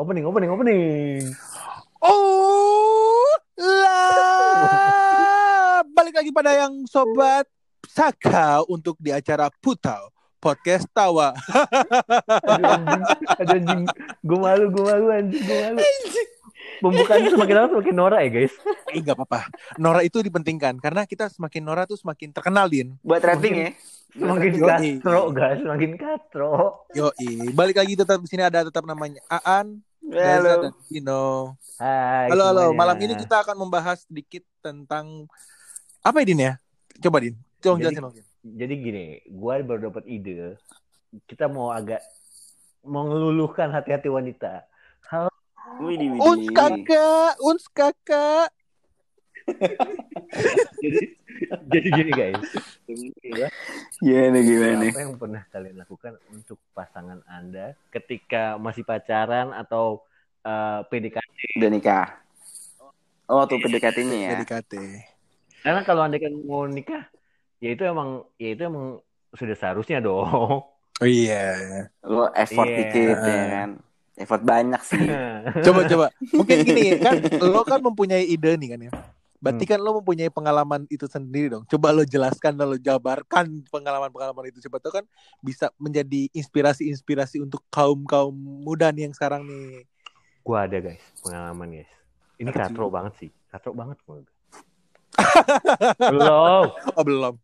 Opening, opening, opening. Oh lah, balik lagi pada yang sobat Saka untuk di acara Putau podcast tawa. Aduh anjing, aduh anjing. Gue malu, gue malu anjing, gue malu. Pembukaannya semakin lama semakin norak ya guys. Eh nggak apa-apa. Nora itu dipentingkan karena kita semakin Nora tuh semakin terkenal din. Buat rating ya. Semakin katro guys, semakin katro. Yo, balik lagi tetap di sini ada tetap namanya Aan, Halo. dan Vino. Hai Halo halo, semuanya. malam ini kita akan membahas sedikit tentang apa ya Din ya? Coba Din, tolong Jadi- jelasin dong. Jadi gini, gue baru dapat ide. Kita mau agak mau ngeluluhkan hati-hati wanita. Hal Widih, widih. Uns kakak, uns kakak. jadi jadi gini guys. Gimana gimana? Apa yang pernah kalian lakukan untuk pasangan anda ketika masih pacaran atau eh, PDKT? Udah nikah. Oh tuh PDKT-nya ya. PDKT. Karena kalau anda kan mau nikah, ya itu emang ya itu emang sudah seharusnya dong. Oh iya. Lo effort Iya. dikit ya kan. Effort banyak sih. Coba coba. Mungkin gini kan, lo kan mempunyai ide nih kan ya. Berarti Hmm. kan lo mempunyai pengalaman itu sendiri dong. Coba lo jelaskan dan lo jabarkan pengalaman-pengalaman itu. Siapa tahu kan bisa menjadi inspirasi-inspirasi untuk kaum-kaum muda nih yang sekarang nih. Gua ada guys pengalaman guys. Ini katro tuh? banget sih, katro banget. gua. Belum. Oh belum.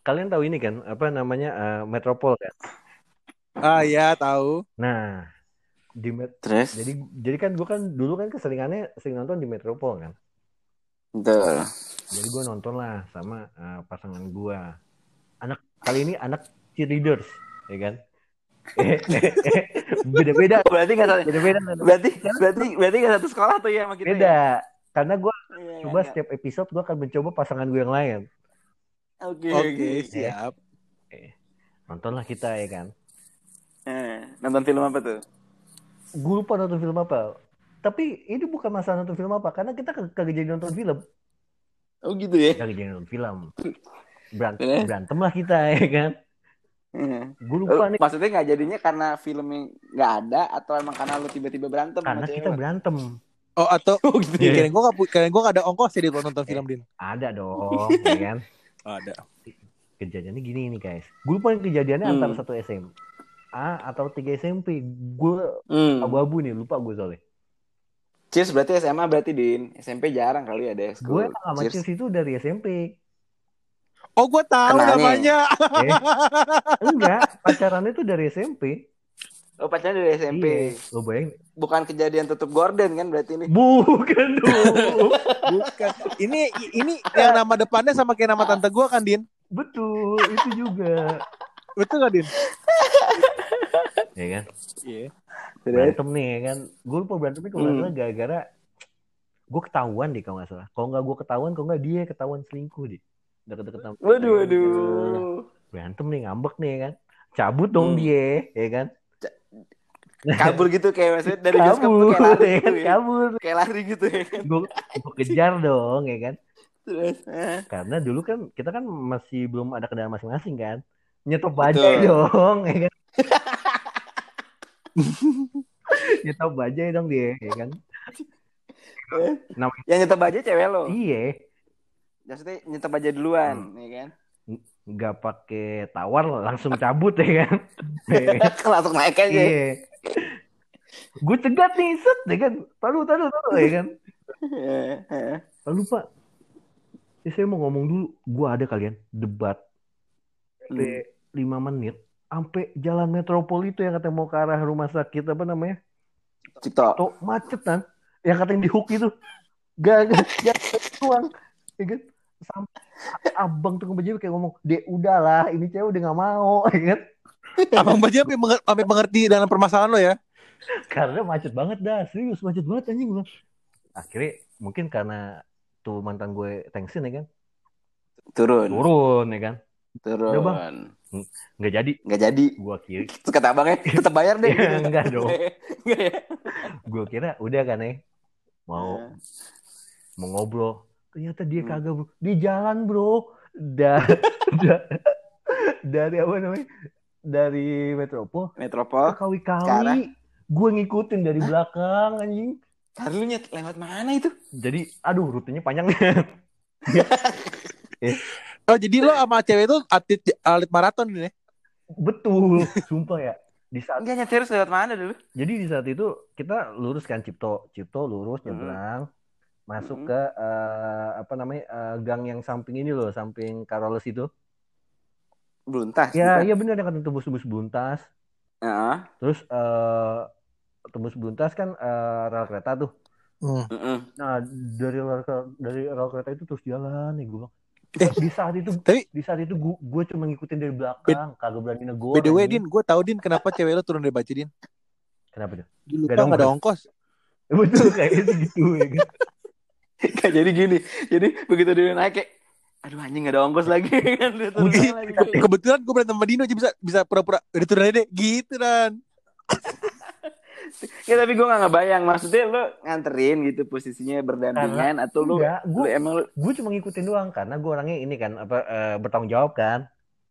Kalian tahu ini kan apa namanya eh, Metropol kan? Ah ya tahu. Nah di Met- Terus? jadi jadi kan gua kan dulu kan keseringannya sering nonton di Metropol kan. Betul. Jadi gue nonton lah sama eh, pasangan gua. Anak kali ini anak cheerleaders, ya kan? Beda-beda, Berarti nggak satu. beda-beda. Berarti berarti berarti nggak satu sekolah tuh ya sama kita. ya? Beda. Karena gue Iya, coba iya. setiap episode gue akan mencoba pasangan gue yang lain. Oke Oke oke. siap. Nontonlah kita ya kan. Eh, Nonton film apa tuh? Gue lupa nonton film apa. Tapi ini bukan masalah nonton film apa, karena kita kag- kagak jadi nonton film, Oh gitu ya. kagak jadi nonton film. Berantem, Eh? berantem lah kita ya kan. Eh. Gue lupa nih, Maksudnya nggak jadinya karena filmnya nggak ada atau emang karena lu tiba-tiba berantem karena kita berantem. Oh atau Oh gitu ya, ya. kirain gue gak, kirain gue gak ada ongkos ya di nonton film Din. Ada dong, ya kan. Oh, ada. Kejadiannya gini nih guys. Gue lupa nih kejadiannya Hmm. antara satu SMA atau tiga SMP. Gue Hmm. abu-abu nih, lupa gue soalnya. Cheers berarti SMA berarti Din. SMP jarang kali ada Gue ekskul. sama Cheers. Cheers itu dari SMP. Oh gue tahu Kenalnya. namanya. Eh, enggak, pacarannya itu dari SMP. Oh pacarnya dari SMP. Iya. Lo bayangin? Bukan kejadian tutup gorden kan berarti ini. Bukan dong. Bukan. Ini ini yang nama depannya sama kayak nama tante gue kan Din. Betul, itu juga. Betul gak Din? Ya kan? Iya. Terus? Berantem nih ya kan. Gue lupa berantemnya kalau nggak Hmm. salah gara-gara gue ketahuan deh kalau nggak salah. Kalau nggak gue ketahuan, kalau nggak dia ketahuan selingkuh deh. Deket-deket Waduh waduh. berantem nih ngambek nih ya kan. Cabut dong Hmm. dia, ya kan? Kabur gitu kayak maksudnya dari bioskop tuh kabur, kayak lari ya kan? gitu ya. Kabur. Kayak lari gitu ya kan. Gue gue kejar dong, ya kan? Terus. eh. Karena dulu kan kita kan masih belum ada kendaraan masing-masing kan. Nyetop Betul. dong, ya kan? Nyetop bajai dong dia, ya kan? Namanya Yang nyetok aja cewek lo. iya, Maksudnya nyetok aja duluan, ya kan? nggak pakai tawar langsung cabut ya kan? Langsung naik aja. Iya. Gue cegat nih, set, ya kan? Taruh, taruh, taruh, ya kan? Lalu Pak, ya saya mau ngomong dulu, gue ada kalian debat sampai lima menit, sampai jalan metropol itu yang katanya mau ke arah rumah sakit apa namanya? Cipto. Tuh macet kan? Yang katanya di hook itu, gak gak gak tuang, ya kan? Sampai abang tuh baju kayak ngomong, dek udahlah, ini cewek udah gak mau, ya kan? Abang Baja sampai menger- sampai mengerti dalam permasalahan lo ya. Karena macet banget dah, serius macet banget anjing gua. Akhirnya mungkin karena tuh mantan gue thanksin ya kan, Turun. turun ya kan, Turun. Udah, Bang. Nggak jadi, Nggak jadi. gua kira, Terus kata abangnya, tetap bayar deh. Ya, enggak dong. Enggak ya? gua kira udah kan ya, mau Eh. mau ngobrol, ternyata dia Hmm. kagak bro, di jalan bro, da, da- dari apa namanya, dari Metropol Metropol. Sekarang? kali-kali gue ngikutin dari belakang anjing Tadi lu nyet lewat mana itu? jadi aduh rutenya panjang Oh jadi lo sama cewek itu atlet atlet maraton nih ya? betul sumpah ya di saat Enggak nyetir lewat mana dulu? jadi di saat itu kita lurus kan Cipto Cipto lurus Hmm. nyebrang masuk Hmm. ke eh, apa namanya eh, gang yang samping ini loh samping Karoles itu Beluntas. ya iya bener yang kata tembus-tembus beluntas Heeh. terus eh tembus beluntas kan eh, rel kereta tuh Hmm. Heeh. nah dari rel ke- dari rel kereta itu terus jalan nih gue bilang. Eh, di saat itu Tapi di saat itu gue, gue cuma ngikutin dari belakang kagak berani negor by the way. Din, gue tau Din kenapa cewek lo turun dari baju Din? kenapa tuh Dulu Gak ada lupa gak ada ongkos. betul kayak itu gitu ya kan Kayak jadi gini. Jadi begitu dia naik kayak aduh anjing gak ada ongkos lagi kan Mungkin lagi. kebetulan gue berantem sama Dino aja bisa bisa pura-pura udah turun aja deh gitu dan Ya tapi gue gak ngebayang maksudnya lu nganterin gitu posisinya berdampingan atau lu, enggak lu gue emang lu gue cuma ngikutin doang karena gue orangnya ini kan apa eh, bertanggung jawab kan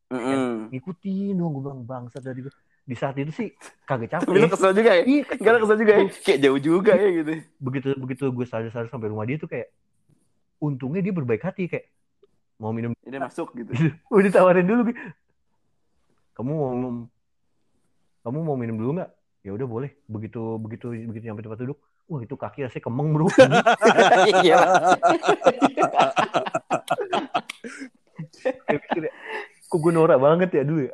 Mm-mm. ngikutin doang gue bilang bangsa dari gue di saat itu sih kagak capek Tapi lu kesel juga ya? Iya, kesel juga ya? Kayak jauh juga ya gitu. begitu begitu gue sadar-sadar sampai rumah dia tuh kayak untungnya dia berbaik hati kayak mau minum Dia masuk gitu. udah ditawarin dulu kamu mau kamu mau minum dulu nggak ya udah boleh begitu begitu begitu nyampe tempat duduk wah itu kaki rasanya kemeng bro Iya. Ya, kok gue norak banget ya dulu ya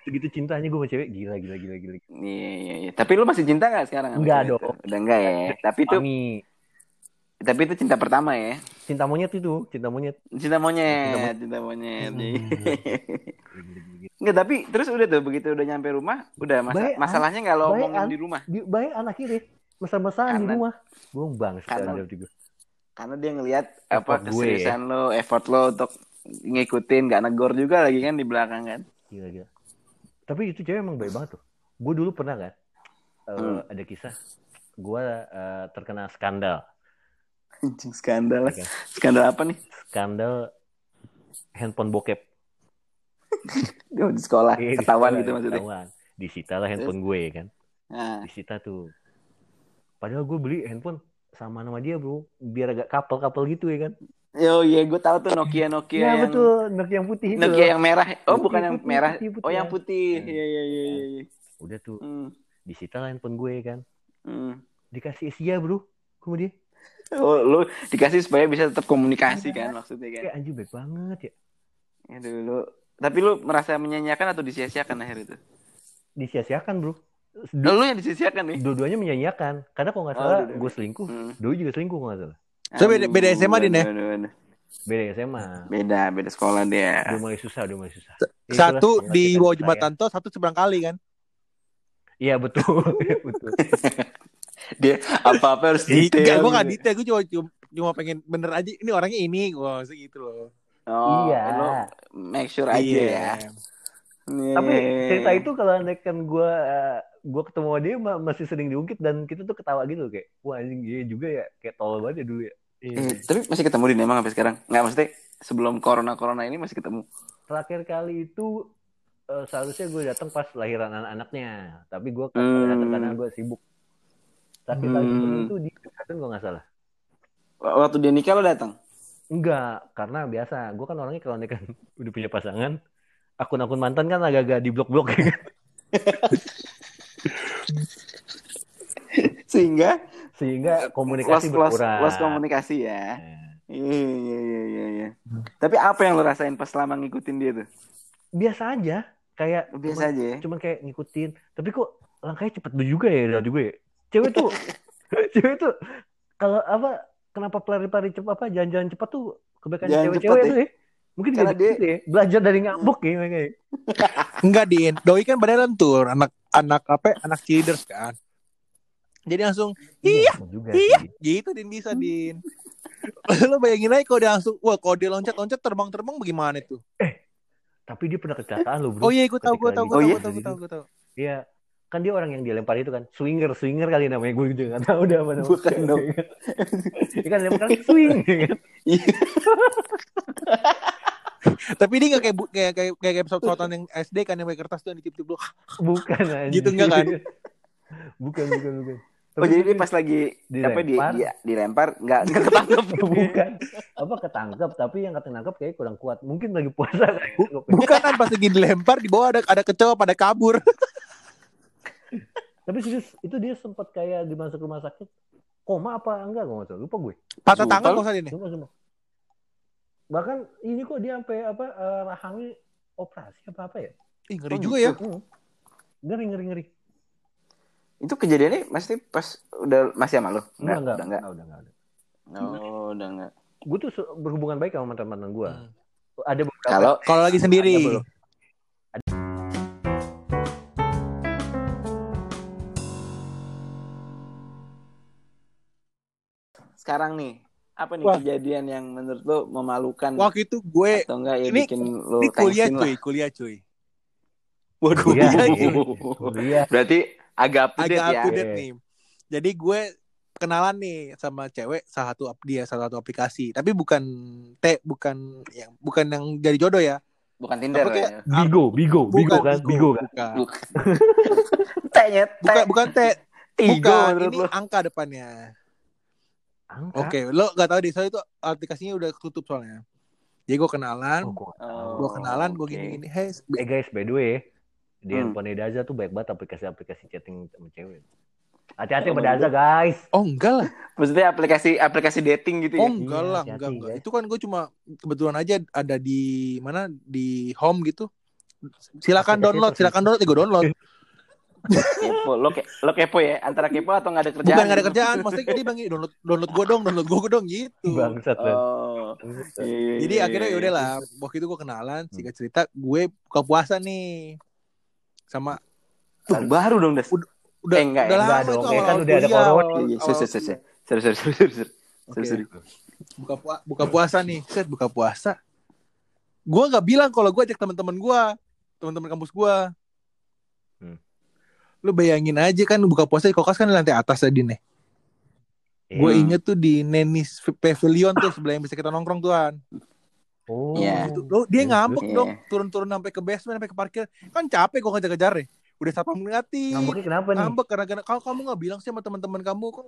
segitu cintanya gue sama cewek gila gila gila gila Iya, iya, iya. Tapi lu masih cinta gak sekarang? Enggak dong. Udah enggak ya. Tapi itu Kami tapi itu cinta pertama ya. cinta monyet itu cinta monyet Cinta monyet, Cinta cinta monyet. Hmm. Enggak, tapi terus udah tuh begitu udah nyampe rumah, udah masa- Baik, masalahnya nggak lo omongin di rumah di baik anak kiri mesra-mesraan di rumah gue bang Karena- karena dia ngelihat apa gue ya. keseriusan lo, effort lo untuk ngikutin gak negor juga lagi kan di belakang kan. gila gila tapi itu cewek emang baik banget tuh gue dulu pernah kan Hmm. ada kisah gue eh, terkena skandal Anjing skandal. ya kan? Skandal apa nih? skandal handphone bokep Dia di sekolah Iya, ketahuan gitu maksudnya. ketahuan. disita lah handphone gue kan Nah, disita tuh padahal gue beli handphone sama nama dia bro biar agak kapal-kapal gitu ya kan yo iya gue tahu tuh Nokia Nokia Iya yang betul Nokia yang putih itu Nokia yang merah. Oh, Putih, bukan yang putih, merah. putih, putih, oh, yang ya. putih. Hmm. Iya, iya, iya, iya. iya. udah tuh Hmm. disita lah handphone gue kan Hmm. dikasih Asia bro kemudian Oh, lu dikasih supaya bisa tetap komunikasi kan maksudnya kan. kayak anjing baik banget ya Ya dulu. Tapi lu merasa menyanyiakan atau disia-siakan akhir itu? disia-siakan bro Oh, lu yang disia-siakan nih. dua-duanya menyanyiakan karena kalau nggak Oh, salah dua-duanya. gue selingkuh Hmm. Doi juga selingkuh kalau nggak salah So, beda- beda Aduh, SMA, Din, ya? aduh, aduh, aduh. beda SMA Beda, beda sekolah dia. udah mulai susah udah mulai susah Ya, Satu di bawah ya. jembatan tol, satu seberang kali kan. iya betul betul Dia apa-apa harus Enggak, detail. gue gak gitu. detail, gue cuma, cuma cuma pengen bener aja. Ini orangnya ini, gue maksud gitu loh. Oh, Iya. lu make sure aja ya. Iya. tapi cerita itu kalau kan gue gue ketemu dia ma- masih sering diungkit dan kita tuh ketawa gitu kayak wah anjing iya juga ya kayak tol banget ya dulu ya Iya. Eh, tapi masih ketemu di emang sampai sekarang? Nggak maksudnya sebelum corona corona ini masih ketemu. terakhir kali itu eh, seharusnya gue datang pas lahiran anak-anaknya tapi gue kan Hmm. datang karena gue sibuk kali Hmm. itu di Kabupaten gue nggak salah Waktu dia nikah lo datang? enggak karena biasa gue kan orangnya kalau nikah udah punya pasangan akun-akun mantan kan agak-agak di blok-blok Sehingga sehingga lost, komunikasi lost, berkurang lost komunikasi ya. Nah, Iya, iya, iya, iya, iya. Tapi apa yang lo rasain pas selama ngikutin dia tuh? biasa aja kayak Biasa cuman- aja ya. cuman kayak ngikutin tapi kok langkahnya cepet juga ya dari gue ya? Cewek tuh cewek tuh kalau apa kenapa pelari-pelari cepat apa jalan-jalan cepat tuh kebanyakan cewek-cewek tuh ya mungkin Karena dia, dia- dia belajar dari ngambek ya ya. Enggak, Din. Doi kan badan lentur, anak anak apa? Anak cheerleaders kan. Jadi langsung iya, betul juga iya. sih. gitu Din bisa, Din. Lo bayangin aja kalau dia langsung, wah kalau dia loncat-loncat terbang-terbang bagaimana tuh? tapi dia pernah kecelakaan loh bro Oh iya, gue tahu, gue tahu, lagi- gue tahu, iya? gue tahu, gue tahu, gue tahu. iya kan dia orang yang dilempar itu kan swinger swinger kali namanya gue juga nggak tahu udah apa namanya Bukan dong. Dia kan lempar swing ya kan Tapi dia nggak kayak kayak kayak kayak, kayak pesawat-pesawatan yang SD kan yang pakai kertas tuh yang ditip-tip dulu. bukan anjing. Gitu enggak kan? bukan bukan bukan. Oh jadi dia pas lagi apa di Dilempar. dia dilempar nggak nggak ketangkep. bukan apa ketangkep tapi yang ketangkep kayak kurang kuat mungkin lagi puasa kayak Bukan kan pas lagi dilempar di bawah ada ada kecoa pada kabur. Tapi serius itu dia sempat kayak dimasuk rumah sakit koma apa enggak gue nggak tahu lupa gue Patah tangan kok saat ini. Sumpah, sumpah. bahkan ini kok dia sampai apa eh, rahangnya operasi apa apa ya Ih, ngeri Oh, juga gitu. ya. Hmm. ngeri ngeri ngeri Itu kejadiannya pasti pas udah masih sama lo? enggak enggak udah enggak. enggak udah enggak Oh, udah enggak. gue tuh berhubungan baik sama teman-teman gue Hmm. ada beberapa Kalau Kalau lagi sendiri. Sekarang nih, apa nih Wah. kejadian yang menurut lo memalukan Waktu itu gue atau enggak ya ini- bikin lo ini kuliah cuy, lah? kuliah cuy. Waduh. Kuliah, Iya. Berarti agak update Agak ya. up to date Iya. nih. Jadi gue kenalan nih sama cewek salah satu dia salah satu aplikasi, tapi bukan te bukan yang bukan yang jadi jodoh ya. Bukan Tinder Apa ya. Bigo, Bigo, Bigo Bukan kan, Bigo kan. Bukan. Bukan. T-nya T. Bukan, bukan te. Tigo Bukan, ini angka depannya. Oke, lo gak tahu deh, soalnya itu aplikasinya udah tutup soalnya. Jadi gue kenalan, Oh, gua- Oh, gue kenalan, gue gini-gini, hey, Eh guys, by the way, di Hmm. handphone Daza tuh banyak banget aplikasi-aplikasi chatting sama cewek. Hati-hati Oh, sama Daza, guys. oh enggak lah, Maksudnya aplikasi aplikasi dating gitu oh ya? enggak Iya, lah, hati-hati, enggak, enggak. Itu kan gue cuma kebetulan aja ada di mana di home gitu. Silakan download, silakan download, ya gue download. Kepo. Lo, ke, lo kepo ya? Antara kepo atau nggak ada kerjaan? Bukan gak ada kerjaan, maksudnya bilang gini, download download gue dong, download gue dong gitu. Bangsat. Oh. Iya, iya, Jadi iya, akhirnya iya, yaudah iya. lah, waktu itu gue kenalan, singkat cerita, gue buka puasa nih sama Tuh, baru dong, Das. udah Eh, enggak ya? udah Enggak lama dong, itu ya kan awal-awal udah ada corona. awal- Iya, iya. awal- sorry, sorry, sorry. Oke. Sorry, sorry. buka pua- buka puasa nih set buka puasa gue nggak bilang kalau gue ajak teman-teman gue teman-teman kampus gue Hmm. Lu bayangin aja kan buka puasa di kokas kan di lantai atas tadi nih gue Hmm. inget tuh di Nenis Pavilion tuh sebelah yang bisa kita nongkrong tuan Oh. Iya. Itu- lo dia Iya, ngambek iya. dong turun-turun sampai ke basement sampai ke parkir kan capek gue ngejar-ngejar deh udah satpam ngeliatin Ngambeknya kenapa nih? ngambek karena karena kalau kamu nggak bilang sih sama teman-teman kamu kok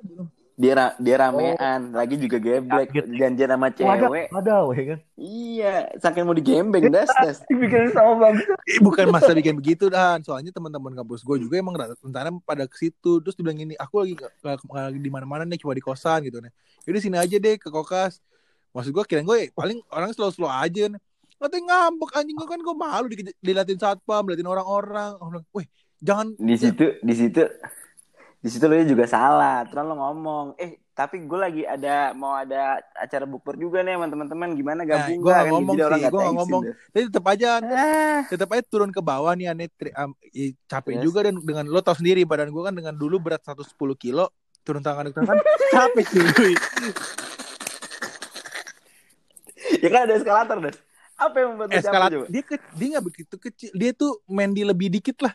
Dia ra- dia ramean, lagi juga geblek, janjian sama Oh, ada, cewek. ada, ya kan? Iya, saking mau digembeng, Das, Das. Bikin sama bangsa. Eh, bukan masa bikin begitu dan soalnya teman-teman kampus gue juga emang rata- rencana pada ke situ terus dibilang gini aku lagi lagi di mana-mana nih cuma di kosan gitu nih jadi sini aja deh ke kokas maksud gue kirain gue paling orang slow-slow aja nih Katanya ngambek anjing gue kan gue malu di, diliatin satpam diliatin orang-orang bilang, weh jangan Di situ, di situ, di situ lo juga salah. Terus lo ngomong, eh tapi gue lagi ada mau ada acara bukber juga nih sama teman-teman. Gimana Nah, gabung gua nggak? nggak Kan ngomong sih, nggak thanksin, ngomong. Das. tapi tetap aja Ah, tetap aja turun ke bawah nih aneh tri- am- ya, capek Yes. juga dan dengan lo tau sendiri badan gue kan dengan dulu berat 110 kilo turun tangan ke tangan capek cuy ya kan ada eskalator, Das. Apa yang membuat eskalator coba? dia ke, dia nggak begitu kecil dia tuh Mandy lebih dikit lah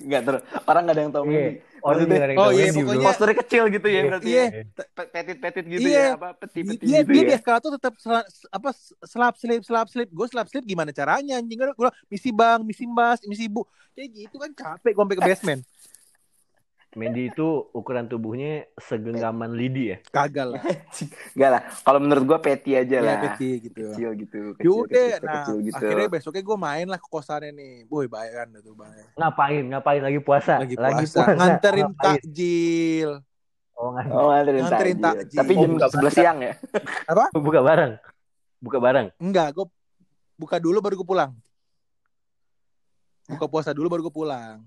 Enggak terus. Orang nggak ada yang tahu Iya. Mandy. Orang Maksudnya, juga ada yang oh iya, pokoknya-. Posturnya kecil gitu ya Iya. berarti. Iya. ya? Pe- Petit-petit gitu Iya. ya, apa peti-peti dia gitu dia ya. di eskalator tetap sel- apa selap slip selap slip gue selap slip gimana caranya anjing gue misi bang misi mbas misi bu kayak gitu kan capek gue sampai ke basement Mandy itu ukuran tubuhnya segenggaman lidi ya. kagak lah Enggak lah. Kalau menurut gua peti aja ya lah. peti gitu Kecil gitu. Kecil, Yaudah, kecil, nah kecil gitu. akhirnya besoknya gue main lah ke kosannya nih, boy bayan tuh bang, Ngapain? Ngapain lagi puasa? lagi puasa, nganterin Ngapain? takjil, Oh, ngan- Oh, nganterin, Nganterin takjil. takjil. Tapi Oh, jam buka 11 siang ya. buka barang. Buka barang. enggak, gue buka dulu baru gue pulang, buka puasa dulu baru gue pulang,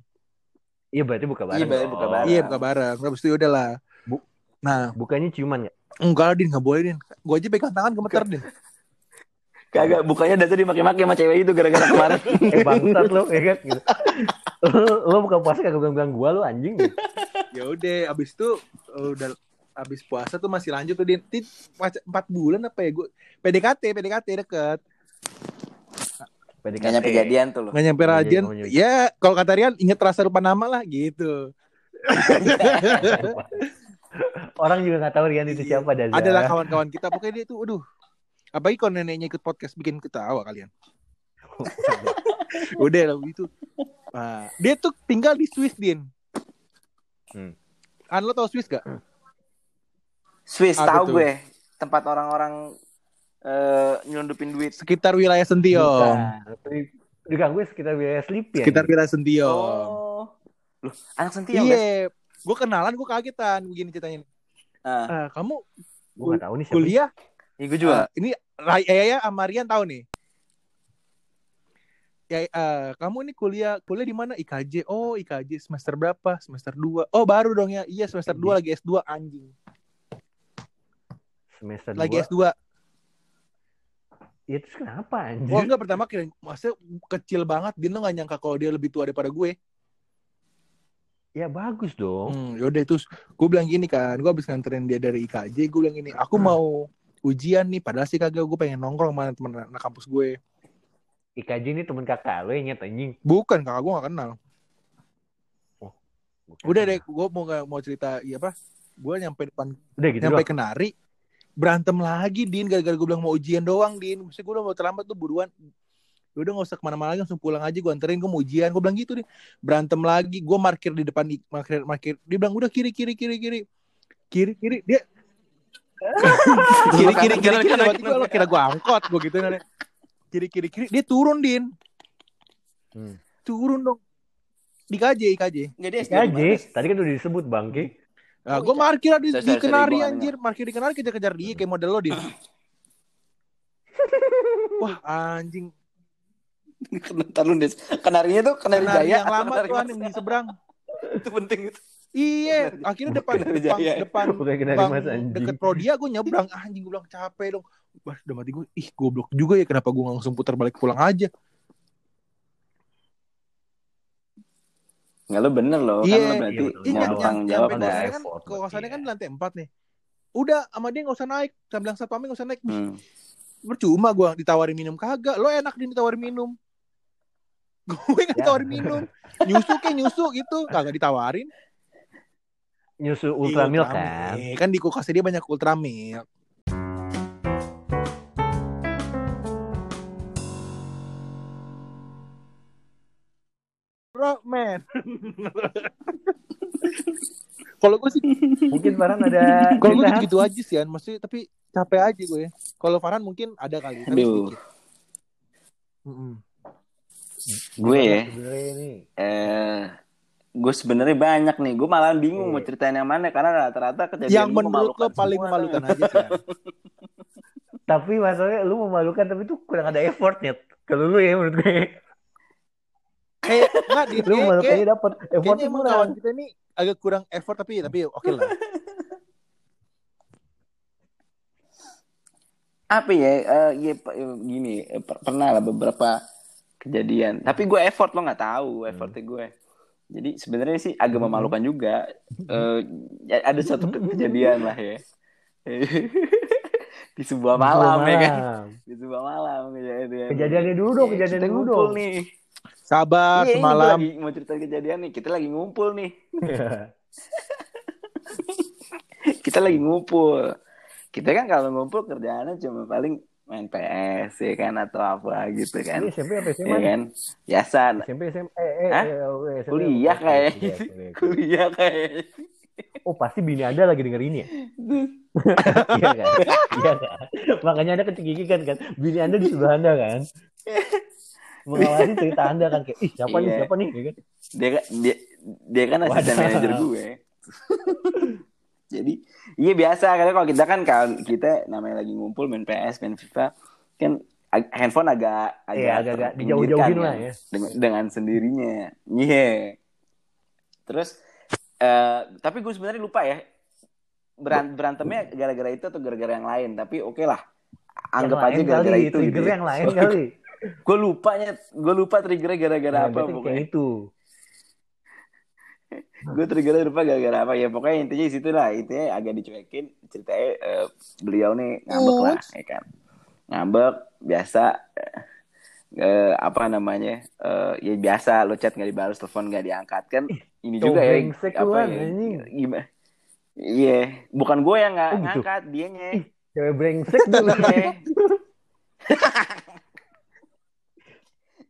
Iya berarti buka barang. Iya, berarti buka barang. iya buka bareng, terus itu udah lah, Bu- nah Bukannya ciuman ya? enggak lah din, nggak boleh din, gue aja pegang tangan gemeter din, Kagak, bukanya data dimaki-maki sama cewek itu gara-gara kemarin. Eh bangsat lo, ya kan? Gitu. lo, lo buka puasa kagak bilang-bilang gua lo anjing. ya udah, abis itu eh, udah abis puasa tuh masih lanjut tuh din, pac- empat bulan apa ya gue, PDKT, PDKT deket, PDKT. Gak nyampe jadian tuh lo. nggak nyampe Iya, rajin, iya, iya. ya kalau kata Rian inget rasa lupa nama lah gitu. Orang juga nggak tahu Rian itu siapa Daza. adalah kawan-kawan kita pokoknya dia tuh aduh apalagi kalau neneknya ikut podcast bikin ketawa kalian udah lah itu Nah, dia tuh tinggal di Swiss, Din. Hmm. An lo tau Swiss gak? Swiss tahu tuh? gue tempat orang-orang eh nyelundupin duit. Sekitar wilayah. Tapi Juga gue sekitar wilayah Sleepy ya. Sekitar wilayah Sentiong. Oh. Loh, anak Sentiong kan? Iya, gue kenalan, gue kagetan begini ceritanya. Ah, Ah, kamu Gue tahu nih siapa. kuliah? iya, gue juga. Ah, ini Ray, ya, sama Rian tahu nih. Ya, eh, kamu ini kuliah kuliah di mana? IKJ. Oh, IKJ semester berapa? Semester 2. Oh, baru dong ya. Iya, semester 2 lagi S2 anjing. Semester Lagi 2. S2. Ya terus kenapa anjir? Oh, enggak pertama kira maksudnya kecil banget. Dia tuh gak nyangka kalau dia lebih tua daripada gue. Ya bagus dong. Hmm, yaudah terus gue bilang gini kan, gue habis nganterin dia dari IKJ, gue bilang gini, aku mau ujian nih, padahal sih kagak gue pengen nongkrong sama temen anak kampus gue. IKJ ini temen kakak lo yang nyet anjing. Bukan kakak gue gak kenal. Gua Udah deh, gue mau nggak mau cerita, iya apa? Gue nyampe depan, Udah gitu nyampe doang. kenari, berantem lagi, Din, gara-gara gue bilang mau ujian doang, Din. Maksudnya gue udah mau terlambat tuh buruan. Ya Udah gak usah ke mana-mana lagi, langsung pulang aja, gue anterin, gue mau ujian. Gue bilang gitu, Din. Berantem lagi, gue parkir di depan, parkir, parkir. Dia bilang, udah kiri, kiri, kiri, kiri. Kiri, kiri, dia kiri kiri kiri kiri kiri lo kira gue angkot gue gitu kan kiri kiri kiri dia turun din Hmm. turun dong di KJ KJ Enggak dia gimana? Tadi kan udah disebut Bangke. Nah, Oh, gue iya. lah di, di kenari anjir parkir di kenari kejar kejar dia kayak model lo din wah anjing Ntar lu Des. Kenarinya tuh kenari, kenari jaya. yang lama tuh yang di seberang itu penting itu. iya akhirnya depan Kenari depan Jaya. depan bang deket Prodia gue nyebrang anjing gue bilang capek dong Wah, udah mati gue, ih goblok juga ya kenapa gue langsung putar balik pulang aja. Nggak lu bener loh. Iya, kan berarti iya, betul. Iya, mau tanggung jawab ada dah. kan, effort, kosannya berarti kan ya. di lantai 4 nih. Udah sama dia gak usah naik. Saya bilang satpamnya gak usah naik. Hmm. Percuma gue ditawarin minum kagak. Lo enak din ditawarin minum. Gue gak Ya. ditawarin minum. Nyusu kayak nyusu gitu. Kagak ditawarin. Nyusu Iya, ultramilk kan. Kan di kulkasnya dia banyak ultramilk. Kalau gue sih Mungkin Farhan ada Kalau gue gitu-gitu aja sih, An. Maksudnya tapi capek aja gue. Kalau Farhan mungkin ada kali, tapi Aduh. sedikit. Gue ya. Eh, gue sebenarnya banyak nih. Gue malah bingung Iya. mau ceritain yang mana karena rata-rata kejadian Yang menurut lo memalukan paling memalukan aja sih. Tapi masalahnya lu memalukan tapi tuh kurang ada effortnya. Kalau lu ya menurut gue. Kayak enggak di Lu kayak, memalukannya kayak, dapet kayaknya effortnya emang kawan kita ini agak kurang effort tapi tapi oke lah. Apa ya? Eh, ya, gini, eh, per- pernah lah beberapa kejadian. Tapi gue effort lo nggak tahu effortnya gue. Jadi sebenarnya sih agak memalukan juga. Eh, ya, ada satu ke- kejadian lah ya. Di sebuah malam ya kan. Malam. Di sebuah malam kejadian. Kejadiannya dulu dong, Iya, kejadiannya kita dulu dong. nih. Sabar Iya, semalam. lagi mau cerita kejadian nih. Kita lagi ngumpul nih. kita lagi ngumpul. Kita kan kalau ngumpul kerjaannya cuma paling main PS ya kan atau apa gitu kan. Ini SMP apa SMA? Ya kan? Biasa SMP SMP eh, eh, Hah? eh, oh, SMP. kuliah kayak kuliah, kayak Oh pasti bini anda lagi denger ini ya? iya kan? Iya kan? Makanya gigi kan kan? Bini anda di sebelah anda kan? Mengawasi cerita anda kan kayak ih siapa nih Iya. siapa nih? Kan? dia kan- dia dia kan asisten manajer gue. Jadi iya biasa karena kalau kita kan kalau kita namanya lagi ngumpul main PS main FIFA kan handphone agak agak Iya, agak-agak terpinggirkan dijauh-jauhin kan, lah ya. dengan, dengan sendirinya. Iya. Terus eh tapi gue sebenarnya lupa ya beran- berantemnya gara-gara itu atau gara-gara yang lain tapi oke lah anggap Yang aja gara-gara itu gitu trigger ya. yang lain kali. Gue lupanya gue lupa triggernya gara-gara Nah, apa pokoknya kayak itu. gue triggernya lupa gara-gara apa. Ya pokoknya intinya di situ lah. Intinya agak dicuekin ceritanya eh, beliau nih ngambek lah ya kan. Ngambek biasa eh, eh, apa namanya eh, ya biasa lo chat nggak dibalas telepon nggak diangkat kan. Ini cowok juga ya apa ya gimana iya. Bukan gue yang nggak Oh, gitu? ngangkat dianya. Cewek brengsek dulu.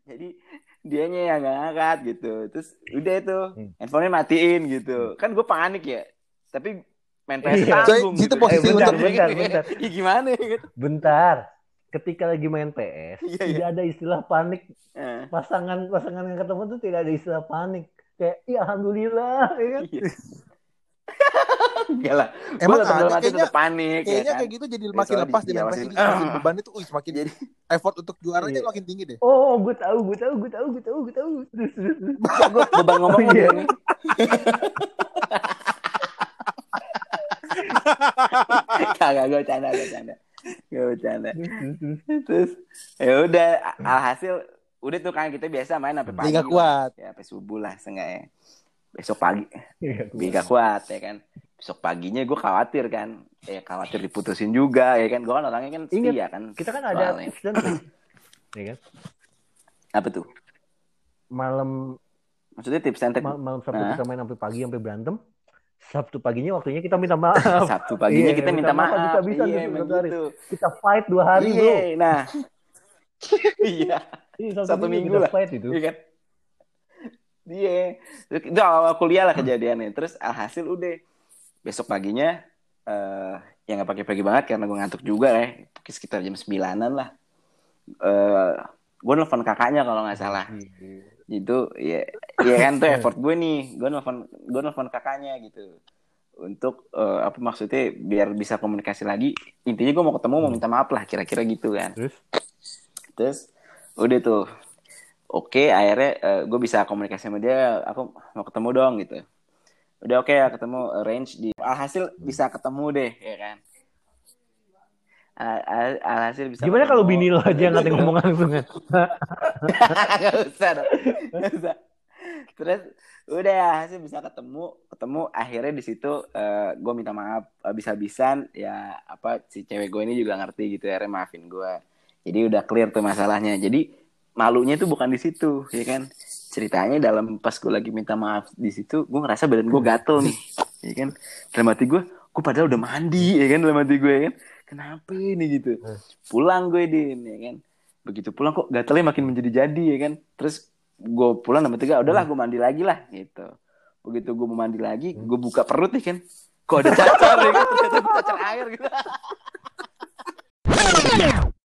Iya. jadi dianya yang nggak ngangkat gitu terus udah itu Hmm. handphonenya matiin gitu kan gue panik ya tapi main PS Iya. tanggung itu gitu. posisi Eh, bentar, bentar, bentar, bentar. Ih, gimana ya gitu. Bentar. Ketika lagi main PS, Iya, iya. tidak ada istilah panik. Eh, Pasangan pasangan yang ketemu tuh tidak ada istilah panik. Kayak, iya alhamdulillah, ya kan? iya. Lah. Emang ada, kayaknya- tetap panik Kayaknya ya kan. kayak gitu jadi Ya, makin soalnya lepas di- di main iya, makin- jadi semakin beban itu uh, semakin Jadi effort untuk juaranya Iya. makin tinggi deh. Oh, gue tahu, gue tahu, gue tahu, gue tahu, gue tahu. Terus, terus, terus. gue beban ngomong Oh, iya. nih. Kagak gue canda, gue canda. Gue bercanda. Terus, ya udah alhasil udah tuh kan kita biasa main sampai pagi. Dia lah. kuat. Ya sampai subuh lah seenggaknya. Besok pagi Iya, gak kuat ya kan. Besok paginya gue khawatir kan. Ya khawatir diputusin juga ya kan. Gue kan orangnya kan Ingat, setia kan. Kita kan ada Soalnya. dan. Ya kan? Apa tuh? Malam Maksudnya tips and trick mal- malam Sabtu Hah? kita main sampai pagi sampai berantem. Sabtu paginya waktunya kita minta maaf. Sabtu paginya Iya, kita minta minta maaf, maaf. Iya, tuh emang satu hari. gitu. Kita fight dua hari, bro. Iya, nah. Iya, Iya, Satu minggu kita lah. fight itu. iya kan. Iya. Itu awal kuliah lah kejadiannya. Terus alhasil udah besok paginya eh ya nggak pakai pagi banget karena gue ngantuk juga ya. Sekitar jam sembilanan lah. Eh gue nelfon kakaknya kalau nggak salah. Itu ya, ya kan tuh effort gue nih. Gue nelfon gue nelfon kakaknya gitu. Untuk eh, apa maksudnya biar bisa komunikasi lagi. Intinya gue mau ketemu mau minta maaf lah kira-kira gitu kan. Terus Terus udah tuh. Oke, akhirnya gue bisa komunikasi sama dia. Aku mau ketemu dong gitu. Udah oke ya ketemu arrange di alhasil bisa ketemu deh ya kan. Al- al- alhasil bisa. gimana kalau bini lo aja yang ngatain ngomong langsung kan? Gak usah dong. Gak usah. Terus udah ya hasil bisa ketemu ketemu akhirnya di situ gue minta maaf habis-habisan ya apa si cewek gue ini juga ngerti gitu akhirnya maafin gue jadi udah clear tuh masalahnya jadi malunya tuh bukan di situ ya kan ceritanya dalam pas gue lagi minta maaf di situ gue ngerasa badan gue gatel nih. Ya kan? Dalam hati gue gue padahal udah mandi ya kan? Dalam hati gue ya kan? Kenapa ini gitu? Pulang gue din ya kan? Begitu pulang kok gatelnya makin menjadi jadi ya kan? Terus gue pulang sama tiga udahlah gue mandi lagi lah gitu. Begitu gue mau mandi lagi gue buka perut ya kan? Kok ada cacar ya kan? Ternyata gue cacar air gitu